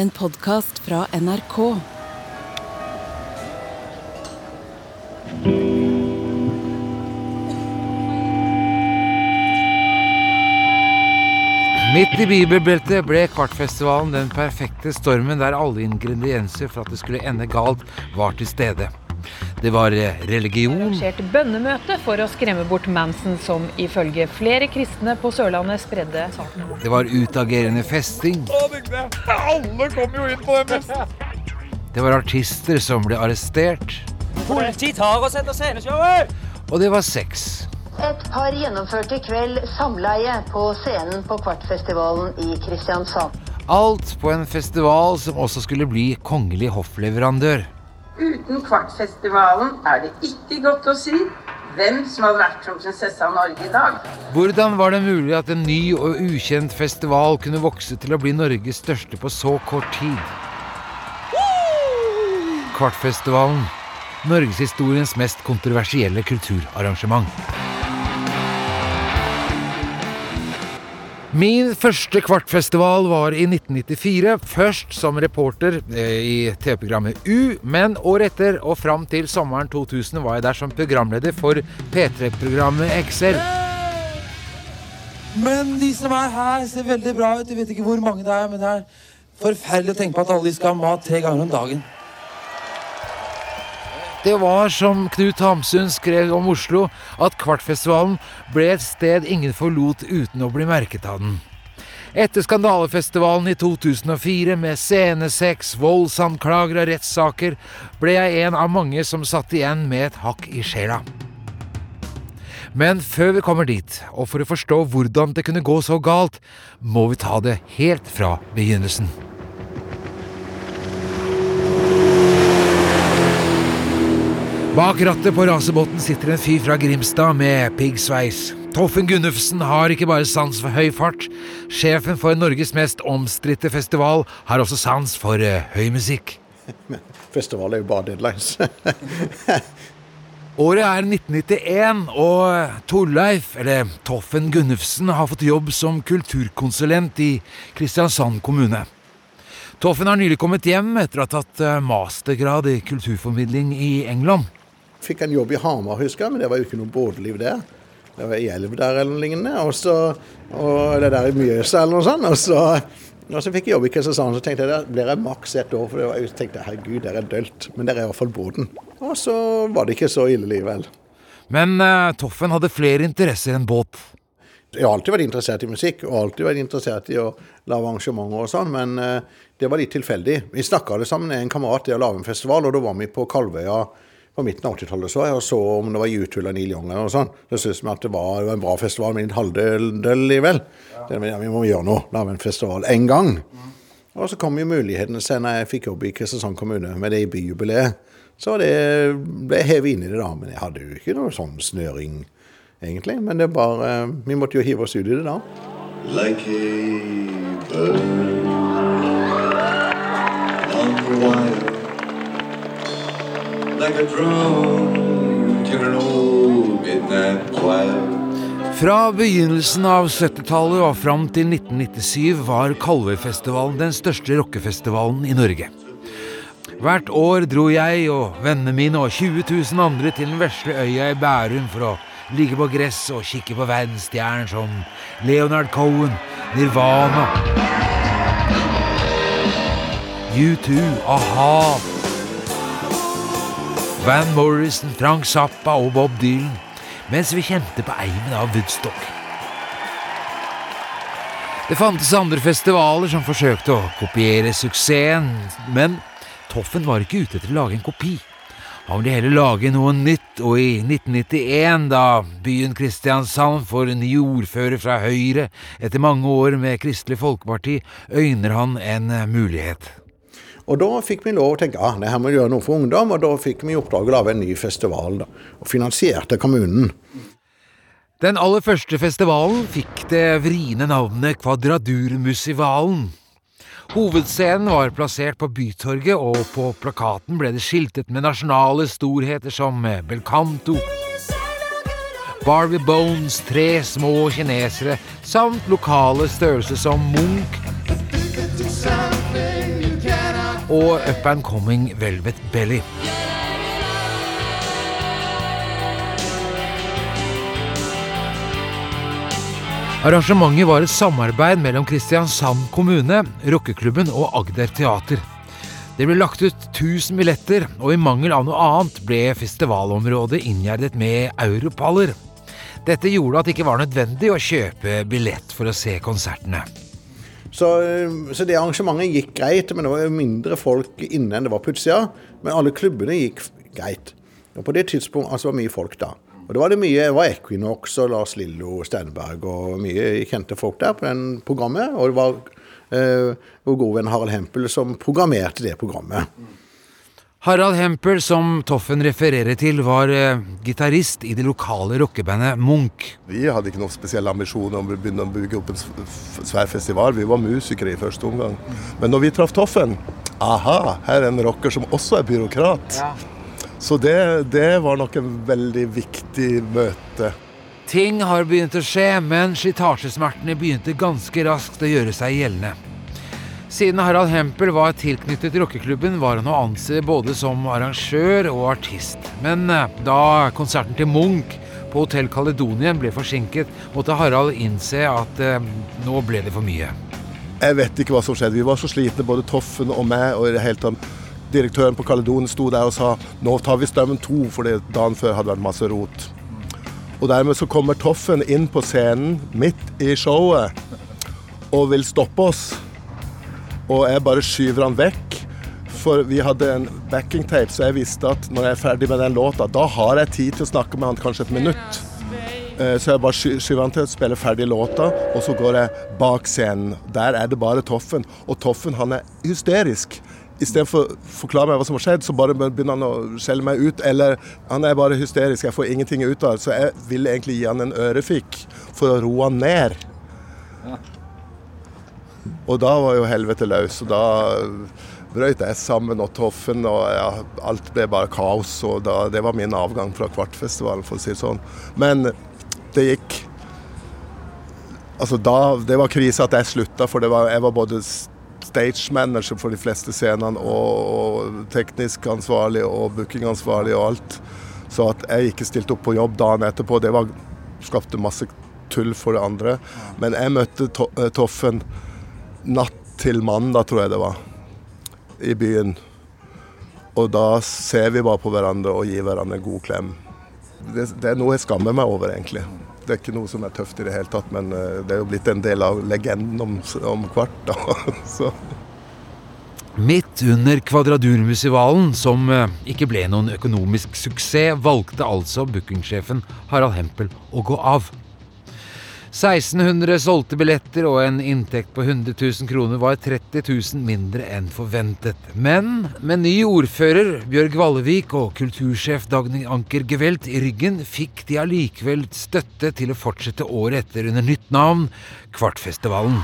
En podkast fra NRK. Midt i bibelbeltet ble Kvartfestivalen den perfekte stormen der alle ingredienser for at det skulle ende galt, var til stede. Det var eh, religion, Arrangerte bønnemøte for å skremme bort Manson, som ifølge flere kristne på Sørlandet spredde saken. det var utagerende festing, Alle kom jo inn på den festen! det var artister som ble arrestert, Politi tar oss etter sceneshowet! og det var sex. Et par gjennomførte i kveld samleie på scenen på Kvartfestivalen i Kristiansand. Alt på en festival som også skulle bli kongelig hoffleverandør. Uten Kvartfestivalen er det ikke godt å si hvem som hadde vært som prinsesse av Norge i dag. Hvordan var det mulig at en ny og ukjent festival kunne vokse til å bli Norges største på så kort tid? Kvartfestivalen. Norgeshistoriens mest kontroversielle kulturarrangement. Min første kvartfestival var i 1994, først som reporter eh, i TV-programmet U, men året etter og fram til sommeren 2000 var jeg der som programleder for P3-programmet Excel. Men de som er her, ser veldig bra ut. Jeg vet ikke hvor mange det er, men det er forferdelig å tenke på at alle de skal ha mat tre ganger om dagen. Det var som Knut Hamsun skrev om Oslo, at Kvartfestivalen ble et sted ingen forlot uten å bli merket av den. Etter skandalefestivalen i 2004 med scenesex, voldsanklager og rettssaker, ble jeg en av mange som satt igjen med et hakk i sjela. Men før vi kommer dit, og for å forstå hvordan det kunne gå så galt, må vi ta det helt fra begynnelsen. Bak rattet på rasebåten sitter en fyr fra Grimstad med piggsveis. Toffen Gunnufsen har ikke bare sans for høy fart. Sjefen for Norges mest omstridte festival har også sans for eh, høy musikk. Festival er jo bare deadlines. Året er 1991, og Torleif, eller Toffen Gunnufsen, har fått jobb som kulturkonsulent i Kristiansand kommune. Toffen har nylig kommet hjem etter å ha tatt eh, mastergrad i kulturformidling i England. Fikk en jobb i Hamar, husker jeg, men det var jo ikke noe båtliv der. Det var i elv der eller noe lignende. Og så og det der i Mjøsa eller noe sånt. Og så, og så fikk jeg jobb i Kristiansand, så tenkte jeg der blir jeg maks ett år. For det var, jeg tenkte herregud, der er dølt. Men der er iallfall båten. Og så var det ikke så ille likevel. Men uh, Toffen hadde flere interesser enn båt. Jeg har alltid vært interessert i musikk og alltid vært interessert i å lage arrangementer og sånn, men uh, det var litt tilfeldig. Vi snakka sammen med en kamerat i å lage en festival, og da var vi på Kalvøya på midten av 80-tallet så jeg og så om det var U2 eller Neil Young og sånn. sånt. Syntes vi at det var, det var en bra festival, men litt halvdøll likevel. Det- Ja. Vi må gjøre noe, lage en festival en gang. Og så kom jo mulighetene seg når jeg fikk jobb i Kristiansand kommune med det i byjubileet. Så det ble hevet inn i det da, men jeg hadde jo ikke noe sånn snøring egentlig. Men det bare, vi måtte jo hive oss ut i det da. like a bird Fra begynnelsen av 70-tallet og fram til 1997 var Kalvøyfestivalen den største rockefestivalen i Norge. Hvert år dro jeg og vennene mine og 20 000 andre til den vesle øya i Bærum for å ligge på gress og kikke på verdensstjerner som Leonard Cohen, Nirvana, U2, a-ha, Van Morrison, Frank Zappa og Bob Dylan, mens vi kjente på eimen av Woodstock. Det fantes andre festivaler som forsøkte å kopiere suksessen, men Toffen var ikke ute etter å lage en kopi. Han ville heller lage noe nytt, og i 1991, da byen Kristiansand får ny ordfører fra Høyre etter mange år med Kristelig Folkeparti, øyner han en mulighet. Og da fikk vi lov å tenke ah, det her må vi gjøre noe for ungdom, og da fikk vi i oppdrag å lage en ny festival. da, Og finansierte kommunen. Den aller første festivalen fikk det vriene navnet Kvadradurmusivalen. Hovedscenen var plassert på Bytorget, og på plakaten ble det skiltet med nasjonale storheter som Belcanto, Barbie Bones, tre små kinesere, samt lokale størrelser som Munch, og Up and Coming Velvet Belly. Arrangementet var et samarbeid mellom Kristiansand kommune, rockeklubben og Agder Teater. Det ble lagt ut 1000 billetter, og i mangel av noe annet ble festivalområdet inngjerdet med europaller. Dette gjorde at det ikke var nødvendig å kjøpe billett for å se konsertene. Så, så det arrangementet gikk greit, men det var mindre folk inne enn det var på utsida. Men alle klubbene gikk greit. Og på det tidspunktet altså, var mye folk da. Og det var det mye, det var Equinox og Lars Lillo Steinberg og mye kjente folk der på den programmet. Og det var eh, vår venn Harald Hempel som programmerte det programmet. Harald Hempel, som Toffen refererer til, var eh, gitarist i det lokale rockebandet Munch. Vi hadde ikke noen spesielle ambisjoner om å begynne å bygge opp en svær festival. Vi var musikere i første omgang. Men når vi traff Toffen Aha, her er en rocker som også er byråkrat. Ja. Så det, det var nok en veldig viktig møte. Ting har begynt å skje, men slitasjesmertene begynte ganske raskt å gjøre seg gjeldende. Siden Harald Hempel var tilknyttet rockeklubben, var han å anse både som arrangør og artist. Men eh, da konserten til Munch på Hotell Caledonien ble forsinket, måtte Harald innse at eh, nå ble det for mye. Jeg vet ikke hva som skjedde. Vi var så slitne, både Toffen og meg. og i det hele tatt direktøren på Caledon sto der og sa nå tar vi strømmen to, fordi dagen før hadde vært masse rot. Og dermed så kommer Toffen inn på scenen midt i showet og vil stoppe oss. Og jeg bare skyver han vekk. For vi hadde en backing tape, så jeg visste at når jeg er ferdig med den låta, da har jeg tid til å snakke med han kanskje et minutt. Eh, så jeg bare skyver han til å spille ferdig låta, og så går jeg bak scenen. Der er det bare Toffen. Og Toffen han er hysterisk istedenfor å forklare meg hva som har skjedd, så bare begynner han å skjelle meg ut. Eller han er bare hysterisk, jeg får ingenting ut av det. Så jeg ville egentlig gi han en ørefik for å roe han ned. Og da var jo helvete løs. Og da brøt jeg sammen og Toffen, og ja, alt ble bare kaos. Og da, det var min avgang fra Kvartfestivalen, for å si det sånn. Men det gikk Altså da, Det var krise at jeg slutta, for var, jeg var både stage manager for de fleste scenene og, og teknisk ansvarlig og bookingansvarlig og alt. Så at jeg ikke stilte opp på jobb dagen etterpå, det var, skapte masse tull for det andre. Men jeg møtte to Toffen natt til mandag, tror jeg det var, i byen. Og da ser vi bare på hverandre og gir hverandre en god klem. Det, det er noe jeg skammer meg over, egentlig. Det er ikke noe som er tøft i det hele tatt, men eh, det er jo blitt en del av legenden om, om Kvart. da, så... Midt under Kvadradurmusivalen, som eh, ikke ble noen økonomisk suksess, valgte altså bookingsjefen Harald Hempel å gå av. 1600 solgte billetter og en inntekt på 100 000 kroner var 30 000 mindre enn forventet. Men med ny ordfører Bjørg Vallevik og kultursjef Dagny Anker Gevelt i ryggen fikk de allikevel støtte til å fortsette året etter under nytt navn Kvartfestivalen.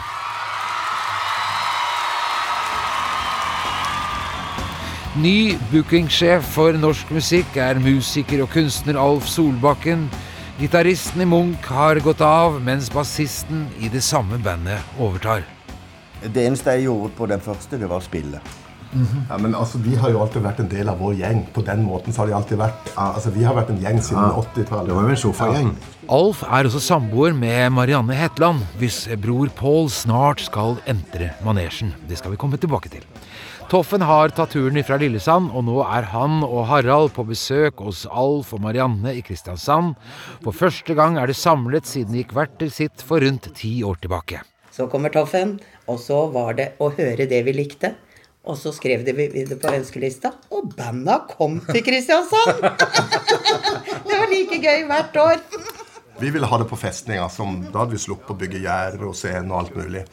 Ny bookingsjef for norsk musikk er musiker og kunstner Alf Solbakken. Gitaristen i Munch har gått av, mens bassisten i det samme bandet overtar. Det eneste jeg gjorde på den første, det var å spille. Mm -hmm. ja, men altså, Vi har jo alltid vært en del av vår gjeng. På den måten så har de alltid vært altså, Vi har vært en gjeng siden ja, 80-tallet. Det var jo en sofagjeng. Ja. Alf er også samboer med Marianne Hetland, hvis bror Pål snart skal entre manesjen. Det skal vi komme tilbake til. Toffen har tatt turen fra Lillesand, og nå er han og Harald på besøk hos Alf og Marianne i Kristiansand. For første gang er det samlet siden de gikk hvert til sitt for rundt ti år tilbake. Så kommer Toffen, og så var det å høre det vi likte. Og så skrev de det på ønskelista, og banda kom til Kristiansand! det var like gøy hvert år. Vi ville ha det på festninga. Da hadde vi sluppet å bygge gjerder og scene og alt mulig.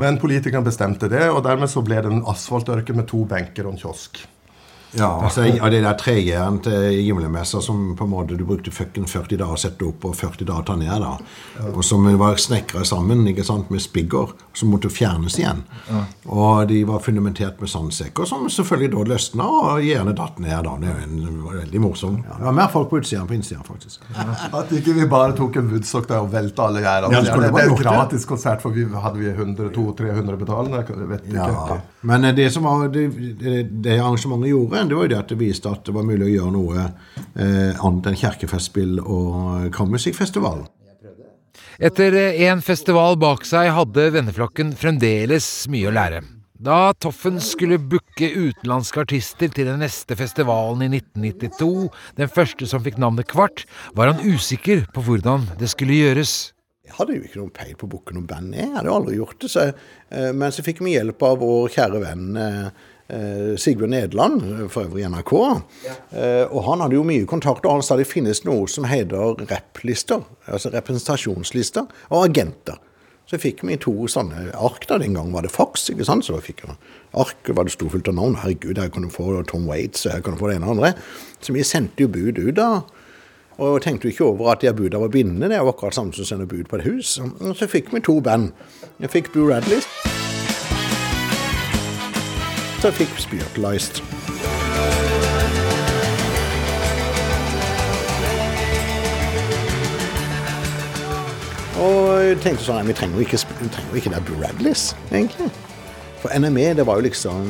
Men politikerne bestemte det, og dermed så ble det en asfaltørke med to benker og en kiosk. Ja, altså, ja det der tregjernet til gimlemessa som på en måte du brukte fucking 40 dager å sette opp og 40 dager å ta ned, da. Og som var snekra sammen ikke sant, med spigger, som måtte fjernes igjen. Og de var fundamentert med sandsekker, som selvfølgelig da løsna og gjerne datt ned. da. Det var veldig morsom. Ja, det var mer folk på utsida enn på innsida, faktisk. At ikke vi bare tok en Woodstock der og velta alle gjerdene. Ja, det, det, det, er det. gratis konsert, for vi hadde vi 100-200-300 betalende. Jeg vet ikke. Ja, Men eh, det som var det, det, det arrangementet gjorde, det var jo det at det viste at det var mulig å gjøre noe eh, annet enn kirkefestspill og kammermusikkfestival. Etter én festival bak seg hadde venneflokken fremdeles mye å lære. Da Toffen skulle booke utenlandske artister til den neste festivalen i 1992, den første som fikk navnet Kvart, var han usikker på hvordan det skulle gjøres. Jeg hadde jo ikke noen peil på å booke noe band. Jeg hadde jo aldri gjort det. Så, eh, men så fikk vi hjelp av vår kjære venn eh, eh, Sigbjørn Nederland, for øvrig NRK. Eh, og han hadde jo mye kontakt, og han sa det finnes noe som heter rep-lister, altså representasjonslister, og agenter. Så fikk vi to sånne ark. da, Den gang var det Fox. ikke sant? så da fikk jeg ark var det sto fullt av navn. Herregud, her kan du få Tom Waits, her kan du få det ene og andre. Så vi sendte jo bud ut da. Og tenkte jo ikke over at de budene var bindende. Det jo akkurat samme som å sende bud på et hus. Og så fikk vi to band. Jeg fikk Boo Radley. Så jeg fikk Spiritualized. Og jeg tenkte sånn, nei, vi trenger jo ikke, vi trenger ikke det Bradleys, egentlig. For NME det var jo liksom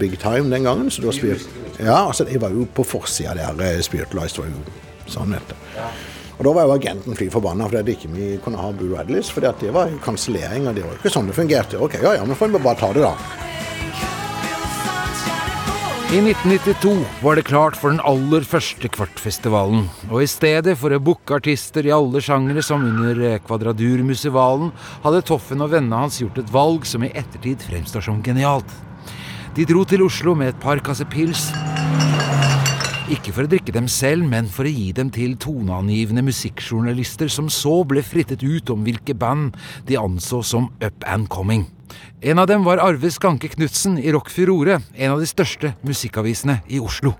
big time den gangen. så da spir Ja, altså Jeg var jo på forsida der. eh, Spiritualized var jo sånn. vet du. Og da var jo agenten fly forbanna fordi at ikke vi kunne ha Boo Radleys. For det var jo kansellering, og det var jo ikke sånn det fungerte. Ok, ja, ja, men får vi bare ta det, da. I 1992 var det klart for den aller første Kvartfestivalen. Og i stedet for å booke artister i alle sjangere som under eh, Kvadradurmusevalen, hadde Toffen og vennene hans gjort et valg som i ettertid fremstår som genialt. De dro til Oslo med et par kasser pils. Ikke for å drikke dem selv, men for å gi dem til toneangivende musikkjournalister som så ble frittet ut om hvilke band de anså som up and coming. En av dem var Arve Skanke Knutsen i Rock Furore, en av de største musikkavisene i Oslo.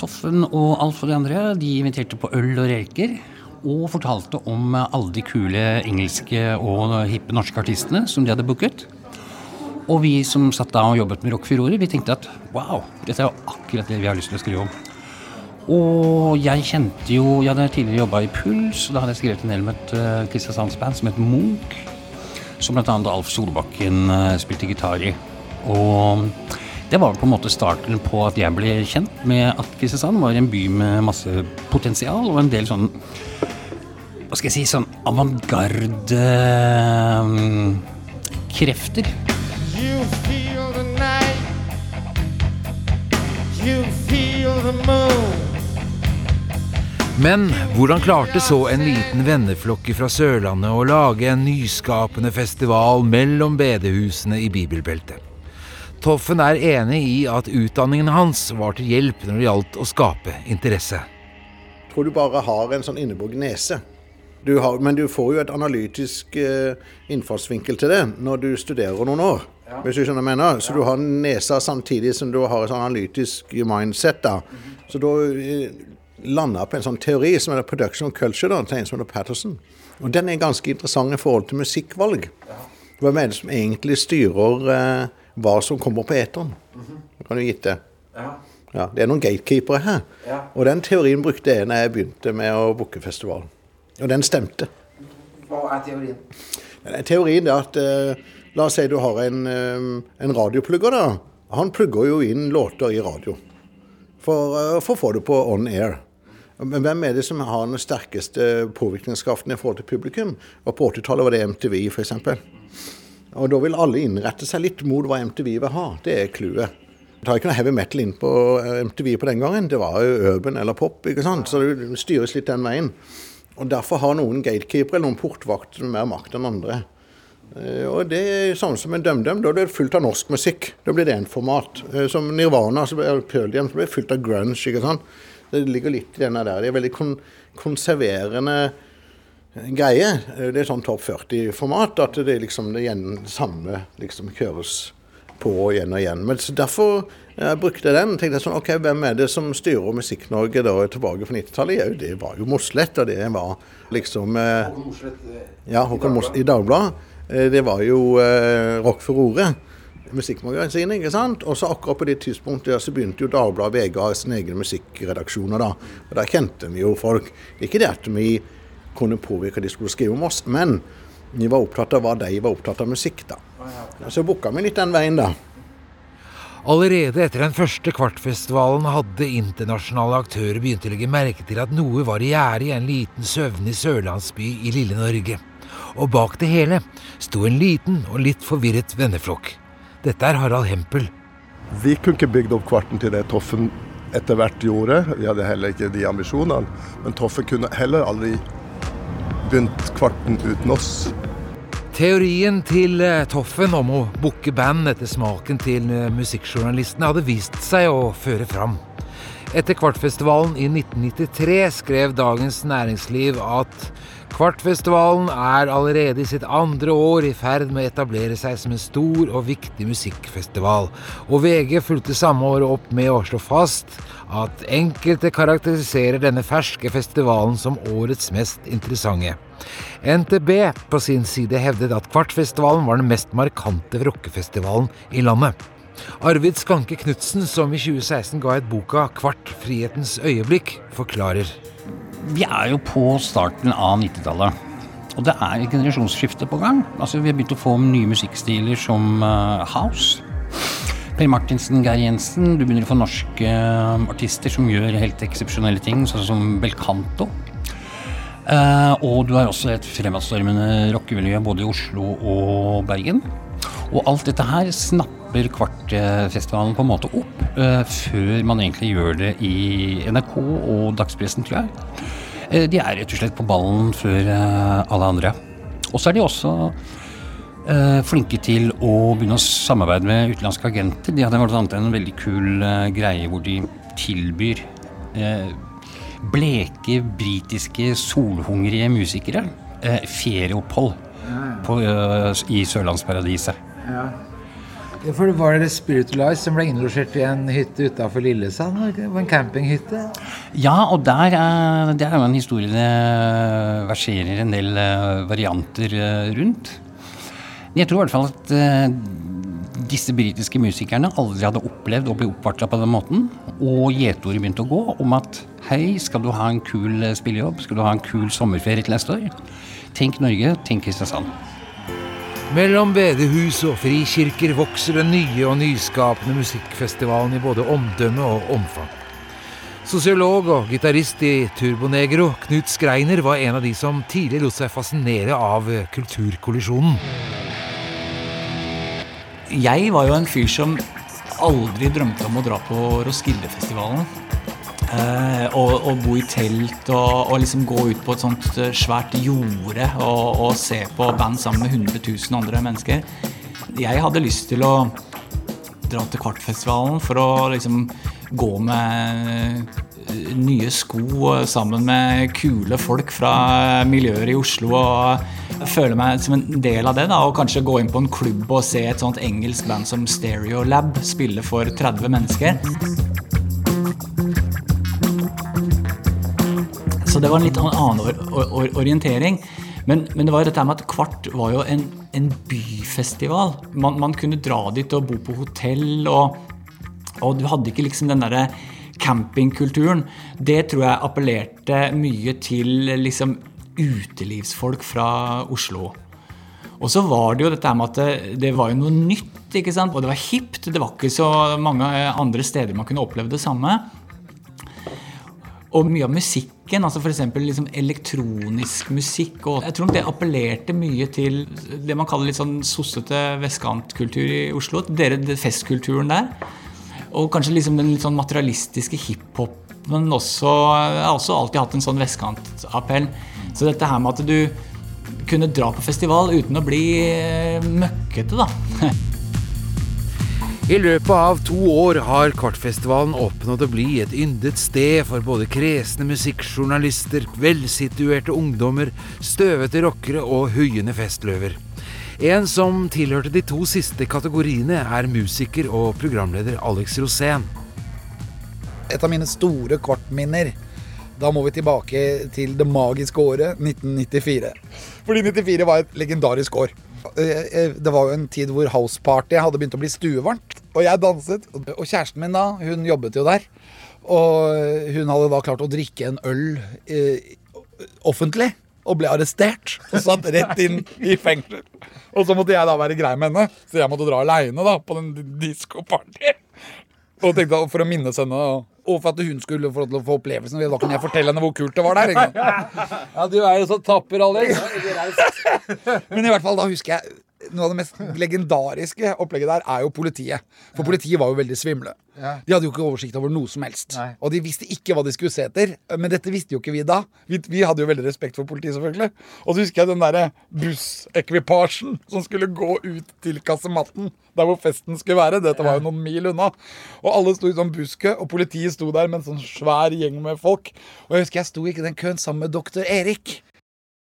Toffen og Alf og de andre de inviterte på øl og reker. Og fortalte om alle de kule engelske og hippe norske artistene som de hadde booket. Og vi som satt da og jobbet med Rock Furore, vi tenkte at wow, dette er jo akkurat det vi har lyst til å skrive om. Og jeg kjente jo Jeg hadde tidligere jobba i Puls, og da hadde jeg skrevet en del med et Kristiansandsband Kristiansands band som het Munch. Som bl.a. Alf Solbakken eh, spilte gitar i. Og det var på en måte starten på at jeg ble kjent med at Kristiansand var en by med masse potensial og en del sånn Hva skal jeg si sånn avantgarde mm, krefter. You feel the night. You feel the moon. Men hvordan klarte så en liten venneflokk fra Sørlandet å lage en nyskapende festival mellom bedehusene i bibelbeltet? Toffen er enig i at utdanningen hans var til hjelp når det gjaldt å skape interesse. Jeg tror du bare har en sånn innebogd nese. Du har, men du får jo et analytisk eh, innfallsvinkel til det når du studerer noen år. Hvis du skjønner hva jeg mener. Så du har nesa samtidig som du har et sånn analytisk mindset. da. Så da eh, landa på en sånn teori som heter production of culture, da, til en som heter Patterson. Og den er ganske interessant i forhold til musikkvalg. Hvem er det som egentlig styrer eh, hva som kommer på eteren? Kan du gitte? Ja, det er noen gatekeepere her. Ja. Og den teorien brukte jeg når jeg begynte med å booke festivalen. Og den stemte. Hva er teorien? Teorien er at eh, La oss si du har en, eh, en radioplugger. da. Han plugger jo inn låter i radio for, eh, for å få det på on air. Men hvem er det som har den sterkeste påvirkningskraften i forhold til publikum? Og på 80-tallet var det MTV, f.eks. Og da vil alle innrette seg litt mot hva MTV vil ha. Det er clouet. Det tar ikke noe heavy metal inn på eh, MTV på den gangen. Det var jo urban eller pop, ikke sant. Så det styres litt den veien. Og derfor har noen gatekeepere eller noen portvakter mer makt enn andre. Eh, Og det er samme som en DumDum. Da blir det fullt av norsk musikk. Da blir det én format. Eh, Som Nirvana, blir Pearl Jam, blir fullt av grunge. ikke sant? Det ligger litt i denne der. Det er veldig kon konserverende greie. Eh, Det er sånn topp 40-format. At det liksom det samme liksom kjøres på igjen og igjen. Men så Derfor jeg brukte jeg den. tenkte jeg sånn, ok, Hvem er det som styrer Musikk-Norge da tilbake på 90-tallet? Jo, det var jo Mossleth, og det var liksom eh, Håkon Mossleth i Dagbladet. Eh, det var jo eh, Rock for ordet. Musikkmagasinet, ikke sant? Og så akkurat på det tidspunktet så begynte jo Dagbladet VG å ha sine egne musikkredaksjoner. da. Og der kjente vi jo folk. Ikke det at vi kunne påvirke de skulle skrive om oss, men vi var opptatt av hva de var opptatt av musikk, da. Så booka vi litt den veien, da. Allerede etter den første Kvartfestivalen hadde internasjonale aktører begynt å legge merke til at noe var i gjære i en liten søvnig sørlandsby i lille Norge. Og bak det hele sto en liten og litt forvirret venneflokk. Dette er Harald Hempel. Vi kunne ikke bygd opp Kvarten til det Toffen etter hvert gjorde. Vi hadde heller ikke de ambisjonene. Men Toffen kunne heller aldri begynt Kvarten uten oss. Teorien til eh, Toffen om å booke band etter smaken til eh, musikkjournalistene hadde vist seg å føre fram. Etter Kvartfestivalen i 1993 skrev Dagens Næringsliv at Kvartfestivalen er allerede i sitt andre år i ferd med å etablere seg som en stor og viktig musikkfestival, og VG fulgte samme år opp med å slå fast at enkelte karakteriserer denne ferske festivalen som årets mest interessante. NTB på sin side hevdet at Kvartfestivalen var den mest markante rockefestivalen i landet. Arvid Skanke Knutsen, som i 2016 ga ut boka 'Kvart frihetens øyeblikk', forklarer. Vi er jo på starten av 90-tallet. Og det er et generasjonsskifte på gang. Altså, vi har begynt å få nye musikkstiler som uh, house. Per Martinsen, Geir Jensen. Du begynner å få norske uh, artister som gjør helt eksepsjonelle ting, sånn som Belcanto. Uh, og du har også et fremadstormende rockemiljø både i Oslo og Bergen. Og alt dette her snapper Kvartfestivalen på en måte opp, uh, før man egentlig gjør det i NRK og dagspressen, tror jeg. Uh, de er rett og slett på ballen før uh, alle andre. Og så er de også flinke til å begynne å samarbeide med utenlandske agenter. De hadde bl.a. en veldig kul greie hvor de tilbyr bleke, britiske, solhungrige musikere ferieopphold på, i Sørlandsparadiset. Ja. For det var det Spiritualize som ble innlosjert i en hytte utafor Lillesand? Det var en campinghytte? Ja, og der er, det er jo en historie det verserer en del eh, varianter eh, rundt. Jeg tror i hvert fall at uh, disse britiske musikerne aldri hadde opplevd å bli oppvarta på den måten. Og gjetordet begynte å gå om at hei, skal du ha en kul spillejobb? Skal du ha en kul sommerferie til neste år? Tenk Norge, tenk Kristiansand. Mellom bedehus og frikirker vokser den nye og nyskapende musikkfestivalen i både omdømme og omfang. Sosiolog og gitarist i Turbonegro, Knut Skreiner, var en av de som tidlig lot seg fascinere av kulturkollisjonen. Jeg var jo en fyr som aldri drømte om å dra på Roskildefestivalen. Eh, og, og, bo i telt og, og, liksom gå ut på et sånt eh, svært jorde og, og, se på band sammen med 100 000 andre mennesker. Jeg hadde lyst til å dra til Kvartfestivalen for å liksom gå med eh, nye sko sammen med kule folk fra miljøer i Oslo og føle meg som en del av det. da, Og kanskje gå inn på en klubb og se et sånt engelsk band som Stereolab spille for 30 mennesker. Så det var en litt annen orientering. Men, men, det var jo dette med at Kvart var jo en, en byfestival. Man, man, kunne dra dit og bo på hotell, og, og du hadde ikke liksom den derre campingkulturen. Det tror jeg appellerte mye til liksom utelivsfolk fra Oslo. Og så var det jo dette med at det var jo noe nytt, ikke sant? og det var hipt. Det var ikke så mange andre steder man kunne oppleve det samme. Og mye av musikken, altså f.eks. Liksom elektronisk musikk. og Jeg tror det appellerte mye til det man kaller litt sånn sossete vestkantkultur i Oslo. Dere, festkulturen der. Og kanskje liksom den litt sånn materialistiske hiphopen også. Jeg har også alltid hatt en sånn vestkantappell. Så dette her med at du kunne dra på festival uten å bli eh, møkkete, da. I løpet av to år har Kvartfestivalen oppnådd å bli et yndet sted for både kresne musikkjournalister, velsituerte ungdommer, støvete rockere og huiende festløver. En som tilhørte de to siste kategoriene, er musiker og programleder Alex Rosén. Et av mine store kvartminner. Da må vi tilbake til det magiske året 1994. Fordi 94 var et legendarisk år. Eh, eh, Det var jo en tid hvor houseparty hadde begynt å bli stuevarmt. Og jeg danset. Og kjæresten min da, hun jobbet jo der. Og hun hadde da klart å drikke en øl eh, offentlig. Og ble arrestert og satt rett inn i fengsel. Og så måtte jeg da være grei med henne, så jeg måtte dra aleine på den diskoparty. Og tenkte for å minnes henne, og for at hun skulle få få opplevelsen. Da kunne jeg fortelle henne hvor kult det var der. Ja, du er jo så tapper, Alex. Men i hvert fall da husker jeg noe av det mest legendariske opplegget der er jo politiet. For politiet var jo veldig svimle. De hadde jo ikke oversikt over noe som helst. Og de visste ikke hva de skulle se etter. Men dette visste jo ikke vi da. Vi, vi hadde jo veldig respekt for politiet, selvfølgelig. Og så husker jeg den derre bussekvipasjen som skulle gå ut til kassematten, Der hvor festen skulle være. Dette var jo noen mil unna. Og alle sto i sånn buskø, og politiet sto der med en sånn svær gjeng med folk. Og jeg husker jeg sto ikke i den køen sammen med doktor Erik.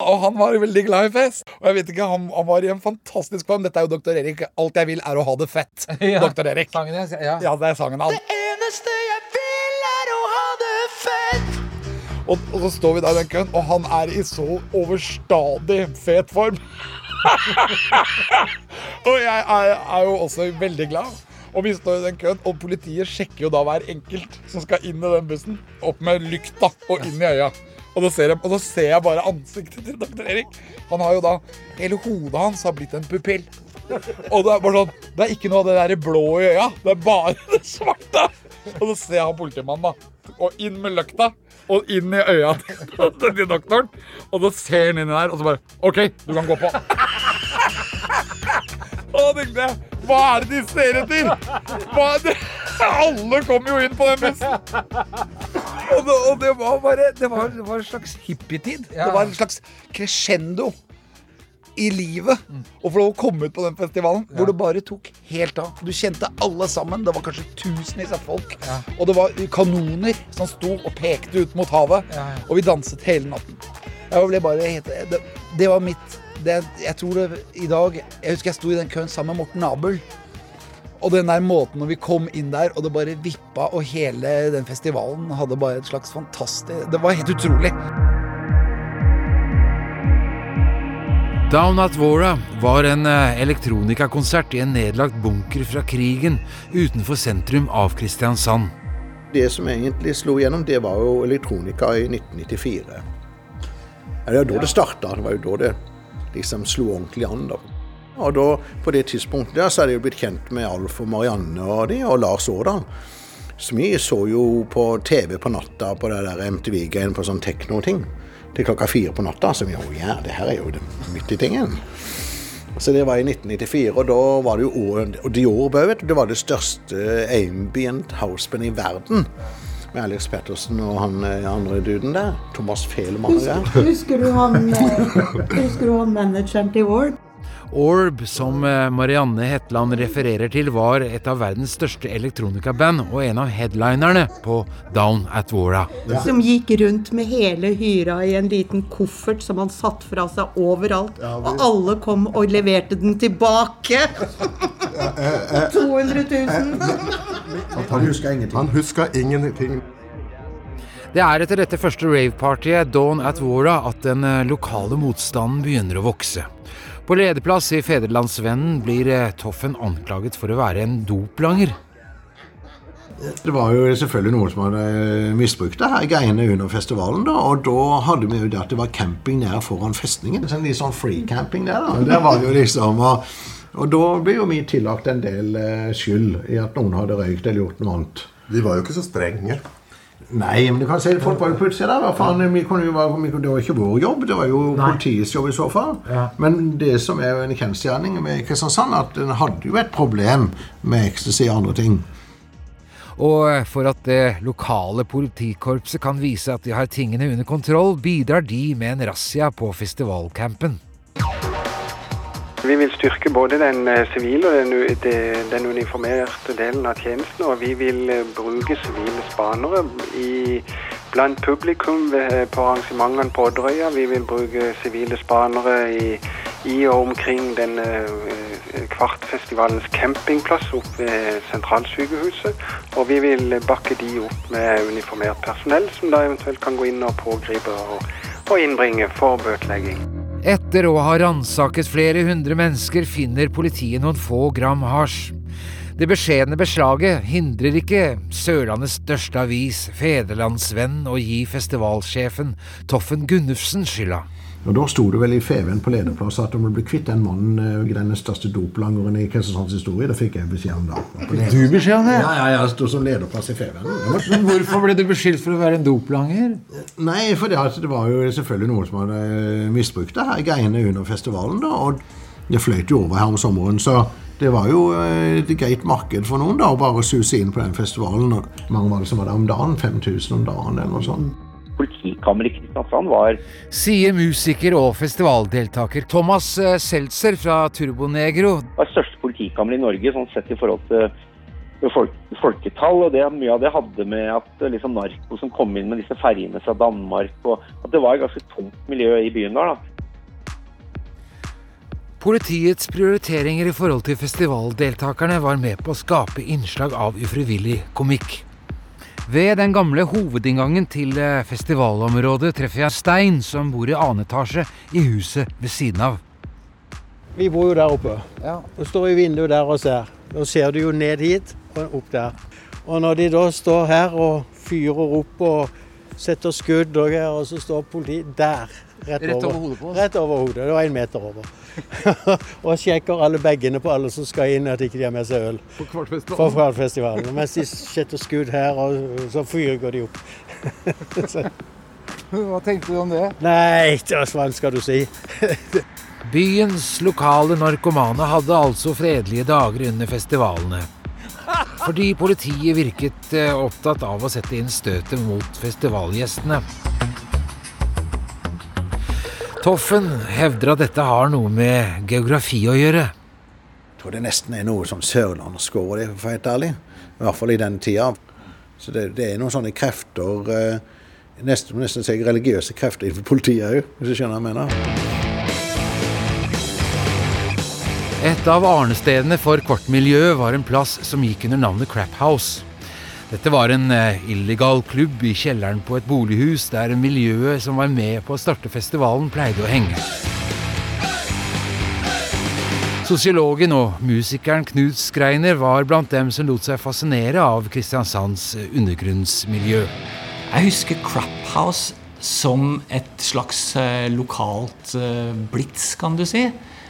Og han var veldig glad i fest. Og jeg vet ikke, han, han var i en fantastisk form. Dette er jo Dr. Erik. Alt jeg vil, er å ha det fett. Ja. Dr. Erik. Sangen, ja. Ja, det er sangen hans. eneste jeg vil, er å ha det fett. Og, og så står vi der i den køen, og han er i så overstadig fet form. og jeg er, er jo også veldig glad. Og vi står i den køen, og politiet sjekker jo da hver enkelt som skal inn i den bussen. Opp med lykta og inn i øya. Og da ser jeg, da ser jeg bare ansiktet til dr. Erik. Han har jo da Hele hodet hans har blitt en pupill. Og det er bare sånn Det er ikke noe av det der blå i øya. Det er bare det svarte. Og så ser jeg han politimannen, da. Og inn med løkta. Og inn i øya til doktoren. Og så ser han inni der, og så bare OK, du kan gå på. Å, det gleder jeg Hva er det de ser etter? Er det? Alle kom jo inn på den bussen. Og det, og det var bare Det var, det var en slags hippietid. Det var en slags crescendo i livet å få lov å komme ut på den festivalen hvor det bare tok helt av. Du kjente alle sammen. Det var kanskje tusenvis av folk. Og det var kanoner som sto og pekte ut mot havet. Og vi danset hele natten. Bare det, det var mitt det, Jeg tror det i dag Jeg husker jeg sto i den køen sammen med Morten Abel. Og den der måten når vi kom inn der, og det bare vippa, og hele den festivalen hadde bare et slags fantastisk Det var helt utrolig. Down at Vora var en eh, elektronikakonsert i en nedlagt bunker fra krigen utenfor sentrum av Kristiansand. Det som egentlig slo gjennom, det var jo elektronika i 1994. Det var jo da det starta. Det var jo da det liksom slo ordentlig an. da. Og da, på det tidspunktet der, så det jo blitt kjent med Alf og Marianne og de, og Lars Årdal. Så vi så jo på TV på natta på det der MTV-greien på sånn tekno-ting. Til klokka fire på natta. Så vi jo, ja, det her er jo det midt i tingen. Så det var i 1994, og da var det jo og Dior vet. Det var det største ambient housebandet i verden. Med Alex Pettersen og han eh, andre duden der. Thomas Fehlmann. Husker, husker, du han, eh, husker du han manageren til Orb? Orb, som eh, Marianne Hetland refererer til, var et av verdens største elektronikaband og en av headlinerne på Down at Vora. Som gikk rundt med hele hyra i en liten koffert som han satt fra seg overalt. Og alle kom og leverte den tilbake! 200 000. Han husker ingenting. Han huska ingenting. Det er etter dette første ravepartyet, Dawn at Vora, at den eh, lokale motstanden begynner å vokse. På lederplass i Federlandsvennen blir eh, Toffen anklaget for å være en doplanger. Det var jo selvfølgelig noen som hadde misbrukt det her greiene under festivalen. da, Og da hadde vi jo det at det var camping nær foran festningen. Sånn litt sånn free-camping der, da. Der var det jo liksom, og, og da ble jo vi tillagt en del eh, skyld i at noen hadde røykt eller gjort noe annet. De var jo ikke så strenge. Nei, men du kan si folk var jo på utsida vi kunne jo være, vi kunne, det var ikke vår jobb, det var jo politiets jobb i så fall. Men det som er jo en kjensgjerning med Kristiansand, at en hadde jo et problem med ecstasy og andre ting. Og eh, for at det lokale politikorpset kan vise at de har tingene under kontroll, bidrar de med en razzia på festivalcampen. Vi vil styrke både den eh, sivile og den, den uniformerte delen av tjenesten, og vi vil eh, bruke sivile spanere i, blant publikum på arrangementene på Odderøya. Vi vil bruke sivile spanere i, i og omkring denne eh, Kvartfestivalens campingplass oppe ved sentralsykehuset. Og vi vil bakke de opp med uniformert personell, som da eventuelt kan gå inn og pågripe og, og innbringe for bøtelegging. Etter å ha ransaket flere hundre mennesker finner politiet noen få gram hasj. Det beskjedne beslaget hindrer ikke Sørlandets største avis, Fedrelandsvennen, å gi festivalsjefen Toffen Gunnufsen skylda. Og Da sto det vel i Feven på lederplass at om du blir kvitt den mannen, eh, den største doplangeren i Kristiansands historie, det fikk jeg beskjed om da. Fikk du beskjed om det? Ja, ja, jeg sto som lederplass i Feven. Men hvorfor ble du beskyldt for å være en doplanger? Nei, for det, det var jo selvfølgelig noen som hadde eh, misbrukt det her greiene under festivalen. da, og det fløyt jo over her om sommeren, så det var jo eh, et greit marked for noen da, å bare suse inn på den festivalen. Og mange var det som var der om dagen? 5000 om dagen eller noe sånt. Politikammeret i Kristiansand var Sier musiker og festivaldeltaker Thomas eh, Seltzer fra Turbonegro. det var største politikammeret i Norge sånn sett i forhold til folk, folketall. og det, Mye av det hadde med at eh, liksom, narko som kom inn med disse ferjene fra Danmark, og at det var et ganske tomt miljø i byen der. da. Politiets prioriteringer i forhold til festivaldeltakerne var med på å skape innslag av ufrivillig komikk. Ved den gamle hovedinngangen til eh, festivalområdet treffer jeg Stein, som bor i annen etasje i huset ved siden av. Vi bor jo der oppe. Og står i vinduet der og ser. Da ser du jo ned hit og opp der. Og når de da står her og fyrer opp og setter skudd og greier, og så står politiet der. Rett, Rett over hodet på oss? Rett over hodet. Det var en meter over. Og sjekker alle bagene på alle som skal inn, at ikke de har med seg øl. På Kvartfestivalen? På Kvartfestivalen. Mens de setter skudd her, og så fyrer de opp. Hva tenkte du om det? Nei, hva skal du si? Byens lokale narkomane hadde altså fredelige dager under festivalene. Fordi politiet virket eh, opptatt av å sette inn støtet mot festivalgjestene. Toffen hevder at dette har noe med geografi å gjøre. Jeg tror det nesten er noe som sørlandsk over det, for å være helt ærlig. I hvert fall i den tida. Så det, det er noen sånne krefter eh, Nesten, nesten jeg religiøse krefter innenfor politiet òg, hvis du skjønner hva jeg mener. Et av arnestedene for kvartmiljø var en plass som gikk under navnet Crap House. Dette var en eh, illegal klubb i kjelleren på et bolighus der miljøet som var med på å starte festivalen, pleide å henge. Sosiologen og musikeren Knut Skreiner var blant dem som lot seg fascinere av Kristiansands eh, undergrunnsmiljø. Jeg husker Crap House som et slags eh, lokalt blitz, kan du si.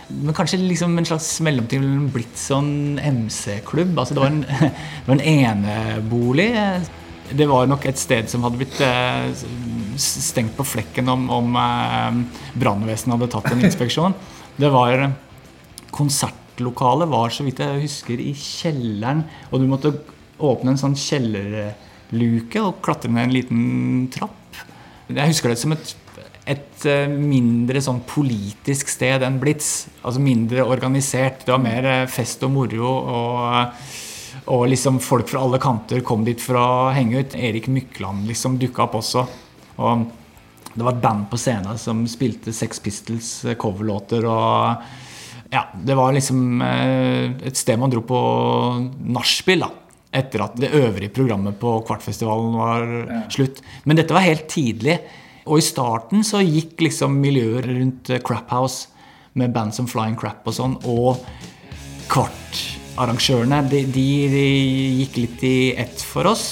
Men kanskje liksom en slags mellomting og en MC-klubb. Altså det var en, en enebolig. Det var nok et sted som hadde blitt eh, stengt på flekken om, om eh, brannvesenet hadde tatt en inspeksjon. Det var Konsertlokalet var, så vidt jeg husker, i kjelleren. Og du måtte åpne en sånn kjellerluke og klatre ned en liten trapp. Jeg husker det som et, et eh, mindre sånn politisk sted enn Blitz. Altså mindre organisert. Det var mer eh, fest og moro. og... Og liksom folk fra alle kanter kom dit for å henge ut. Erik Mykland liksom dukka opp også. Og det var et band på scenen som spilte Sex Pistols eh, coverlåter. Og ja, det var liksom et sted man dro på nachspiel, da. Etter at det øvrige programmet på Kvartfestivalen var slutt. Men dette var helt tidlig. Og i starten så gikk liksom miljøet rundt eh, Crap House med band som Flying Crap og sånn, og Kvartarrangørene, de, de, de gikk litt i ett for oss.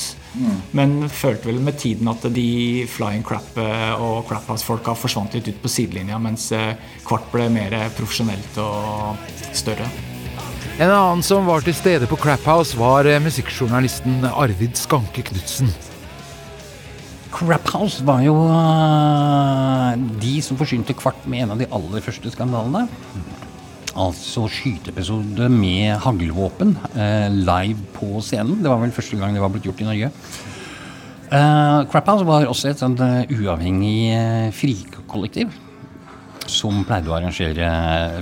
Men følte vel med tiden at de Flying Crap eh, og Crap House-folka forsvant litt ut på sidelinja, mens eh, Kvart ble mer profesjonelt og større. En annen som var til stede på Crap House, var musikkjournalisten Arvid Skanke Knutsen. Crap House var jo eh, de som forsynte Kvart med en av de aller første skandalene. Altså skyteepisode med haglvåpen eh, live på scenen. Det var vel første gang det var blitt gjort i Norge. Uh, Crap House var også et sånt uh, uavhengig uh, frikollektiv. Som pleide å arrangere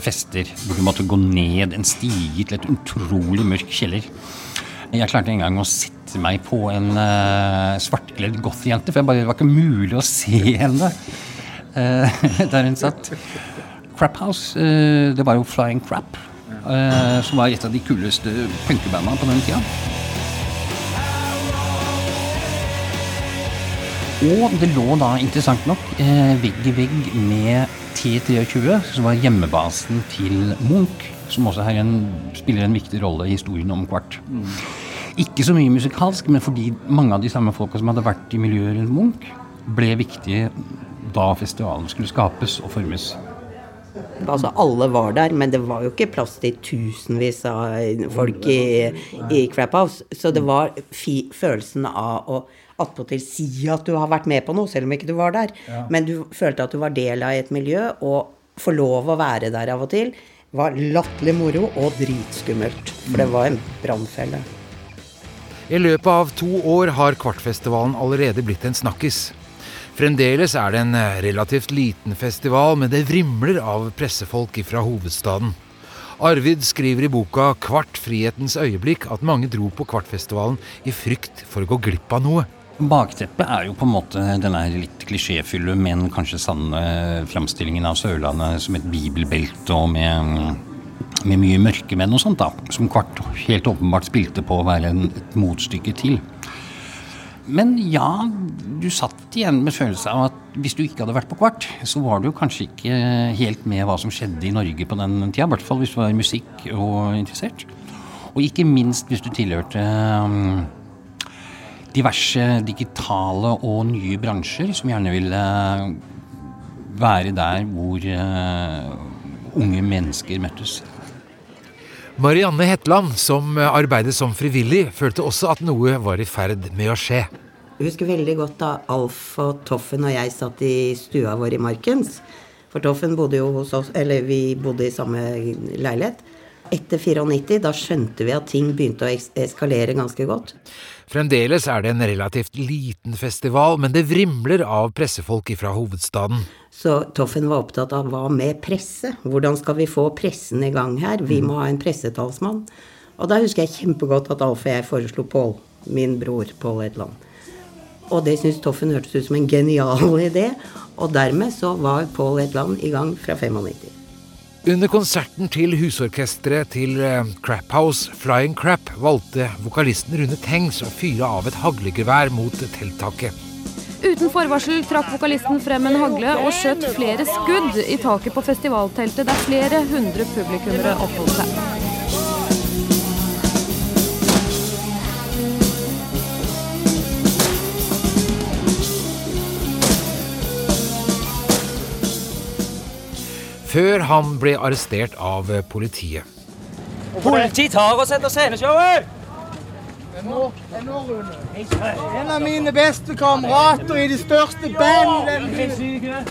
fester hvor du måtte gå ned en stige til et utrolig mørk kjeller. Jeg klarte en gang å sette meg på en uh, svartkledd gothjente, for bare, det var ikke mulig å se henne uh, der hun satt. Crap House, uh, det var jo Flying Crap. uh, som var et av de kuleste punkebandene på den tida. Og det lå da, interessant nok, vegg i vegg med T23, som var hjemmebasen til Munch. Som også en, spiller en viktig rolle i historien om Kvart. Ikke så mye musikalsk, men fordi mange av de samme folka som hadde vært i miljøet rundt Munch, ble viktige da festivalen skulle skapes og formes. Altså Alle var der, men det var jo ikke plass til tusenvis av folk i, i Crap House. Så det var fi, følelsen av å attpåtil si at du har vært med på noe, selv om ikke du var der. Ja. Men du følte at du var del av et miljø, og få lov å være der av og til var latterlig moro og dritskummelt. For det var en brannfelle. I løpet av to år har Kvartfestivalen allerede blitt en snakkis. Fremdeles er det en eh, relativt liten festival, men det vrimler av pressefolk fra hovedstaden. Arvid skriver i boka 'Kvart frihetens øyeblikk' at mange dro på Kvartfestivalen i frykt for å gå glipp av noe. Bakteppet er jo på en måte denne litt klisjéfylle, men kanskje sanne framstillingen av Sørlandet som et bibelbelte og med, med mye mørkemenn og sånt, da. Som Kvart helt åpenbart spilte på å være en, et motstykke til. Men ja, du satt igjen med følelse av at hvis du ikke hadde vært på Kvart, så var du kanskje ikke helt med hva som skjedde i Norge på den tida. I hvert fall hvis du var musikk og interessert. Og ikke minst hvis du tilhørte um, diverse digitale og nye bransjer som gjerne ville være der hvor uh, unge mennesker møttes. Marianne Hetland, som arbeidet som frivillig, følte også at noe var i ferd med å skje. Jeg husker veldig godt da Alf og Toffen og jeg satt i stua vår i Markens. For Toffen bodde jo hos oss, eller vi bodde i samme leilighet. Etter 94, da skjønte vi at ting begynte å eskalere ganske godt. Fremdeles er det en relativt liten festival, men det vrimler av pressefolk fra hovedstaden. Så Toffen var opptatt av hva med presse? Hvordan skal vi få pressen i gang her? Vi må ha en pressetalsmann. Og da husker jeg kjempegodt at Alf og jeg foreslo Pål, min bror Pål Edland. Og det syntes Toffen hørtes ut som en genial idé. Og dermed så var Pål Edland i gang fra 95. Under konserten til husorkesteret til eh, Crap House, Flying Crap, valgte vokalisten Rune Tengs å fyre av et haglegevær mot telttaket. Uten forvarsel trakk vokalisten frem en hagle og skjøt flere skudd i taket på festivalteltet der flere hundre publikummere oppholdt seg. Før han ble arrestert av politiet. politiet. Politi tar oss etter sceneshowet! En av mine beste kamerater i det største bandet.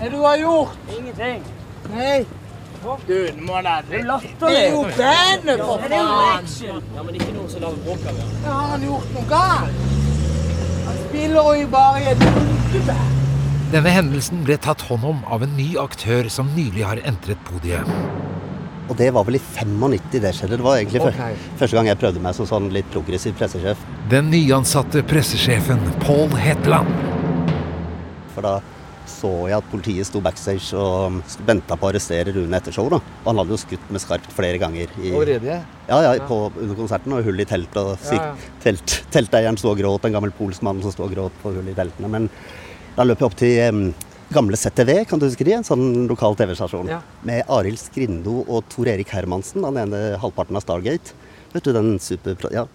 Hva du har gjort? Ingenting. Nei. Du, nå må da Det er jo bandet, for er faen! action. Ja, men ikke noen som lager bråk av det. Har han gjort noe galt? Han spiller jo bare i et punkeband. Denne hendelsen ble tatt hånd om av en ny aktør som nylig har entret podiet. Og det var vel i 95 det skjedde. Det var egentlig okay. første gang jeg prøvde meg som sånn litt progressiv pressesjef. Den nyansatte pressesjefen Paul Hetland. For da så jeg at politiet sto backstage og venta på å arrestere Rune etter show. da. Og han hadde jo skutt med skarpt flere ganger. I? Ja, ja, på, under konserten. Og hull i telt. Og Ja, ja. telt, telteieren sto og gråt. En gammel polsk mann som sto og gråt på hull i teltene. Men da løp jeg opp til gamle ZTV, kan du huske de? En sånn lokal TV-stasjon. Ja. Med Arild Skrindo og Tor Erik Hermansen, den ene halvparten av Stargate. Vet du, den super... Ja.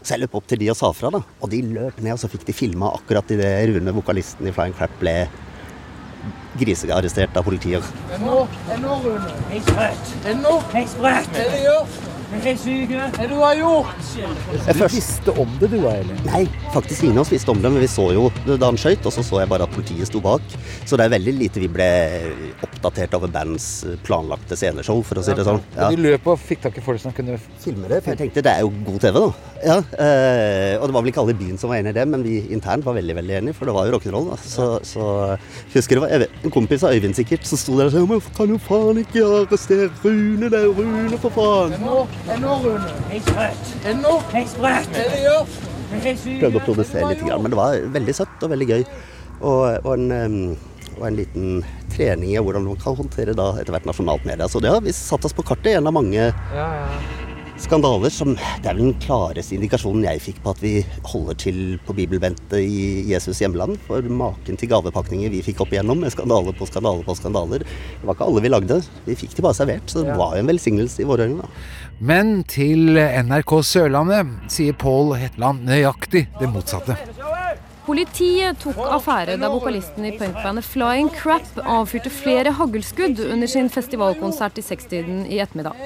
Så jeg løp opp til de og sa fra, da. Og de løp ned, og så fikk de filma akkurat idet Rune, vokalisten i Flying Crap, ble grisearrestert av politiet. Nå, men nå, Rune. Jeg er sprøtt. Men nå, Jeg er sprøtt. hva du gjør? Jeg er. Hva du har gjort? Du visste om det, du, eller? Nei, faktisk ingen av oss visste om det, men vi så jo det da han skøyt, og så så jeg bare at politiet sto bak. Så det er veldig lite vi ble oppdatert over bands planlagte sceneshow, for å si det sånn. Ja. Og de løp og fikk tak i folk som kunne filme det. For jeg tenkte det er jo god TV, da. Ja, eh, og det var vel ikke alle i byen som var enig i det, men vi internt var veldig veldig enige, for det var jo rock'n'roll. da. Så, så husker det var jeg vet, en kompis av Øyvind sikkert som sto der og sa Men kan jo faen ikke arrestere Rune, det er jo Rune, for faen. Rune. Jeg prøvde å produsere litt, men det var veldig søtt og veldig gøy. Og, og, en, og en liten trening i hvordan man kan håndtere da etter hvert nasjonalt media. Så det har vi satt oss på kartet. En av mange skandaler som Det er vel den klareste indikasjonen jeg fikk på at vi holder til på bibelbente i Jesus hjemland. For maken til gavepakninger vi fikk opp igjennom, med skandale på skandale på skandaler. Det var ikke alle vi lagde. Vi fikk de bare servert, så det var jo en velsignelse i våre øyne. da. Men til NRK Sørlandet sier Pål Hetland nøyaktig det motsatte. Politiet tok affære da vokalisten i punkbandet Flying Crap avfyrte flere haglskudd under sin festivalkonsert i sekstiden i ettermiddag.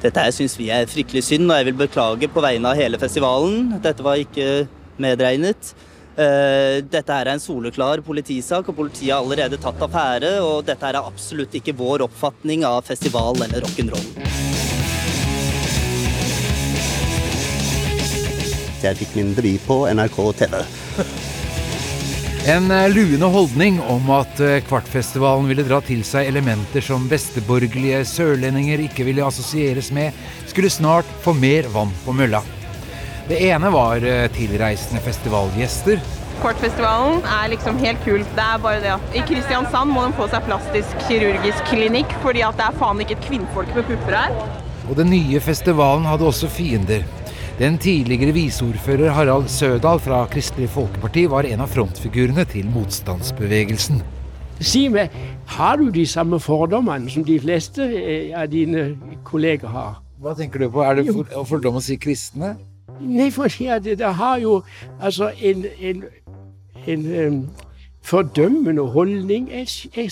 Dette her syns vi er fryktelig synd, og jeg vil beklage på vegne av hele festivalen. Dette var ikke medregnet. Eh, Dette her er en soleklar politisak, og politiet har allerede tatt affære. Og dette her er absolutt ikke vår oppfatning av festival eller rock'n'roll. Jeg fikk min debut på NRK TV. En eh, luende holdning om at eh, Kvartfestivalen ville dra til seg elementer som besteborgerlige sørlendinger ikke ville assosieres med, skulle snart få mer vann på mølla. Det ene var eh, tilreisende festivalgjester. Kvartfestivalen er liksom helt kul. Det er bare det at i Kristiansand må de få seg plastisk kirurgisk klinikk, fordi at det er faen ikke et kvinnfolk med pupper her. Og den nye festivalen hadde også fiender. Den tidligere viseordfører Harald Sødal fra Kristelig Folkeparti var en av frontfigurene til motstandsbevegelsen. Si meg, har du de samme fordommene som de fleste eh, av dine kolleger har? Hva tenker du på? Er det for, fordom å si kristne? Nei, at det, det har jo altså en, en, en um fordømmende holdning. Jeg, jeg,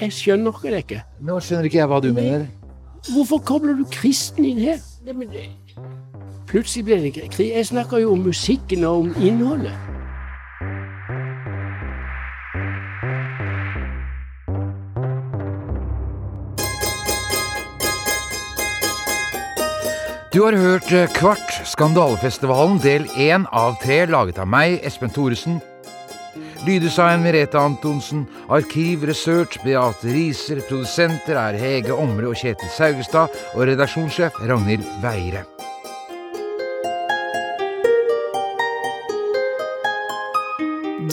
jeg skjønner det ikke. Nå skjønner ikke jeg hva du mener. Hvorfor kobler du kristen inn her? Plutselig ble det krig. Jeg snakker jo om musikken og om innholdet. Du har hørt eh, Kvart, skandalefestivalen del én av tre, laget av meg, Espen Thoresen. Lyddesign Merete Antonsen. Arkiv, research Beate Riser. Produsenter er Hege Omre og Kjetil Saugestad. Og redaksjonssjef Ragnhild Veire.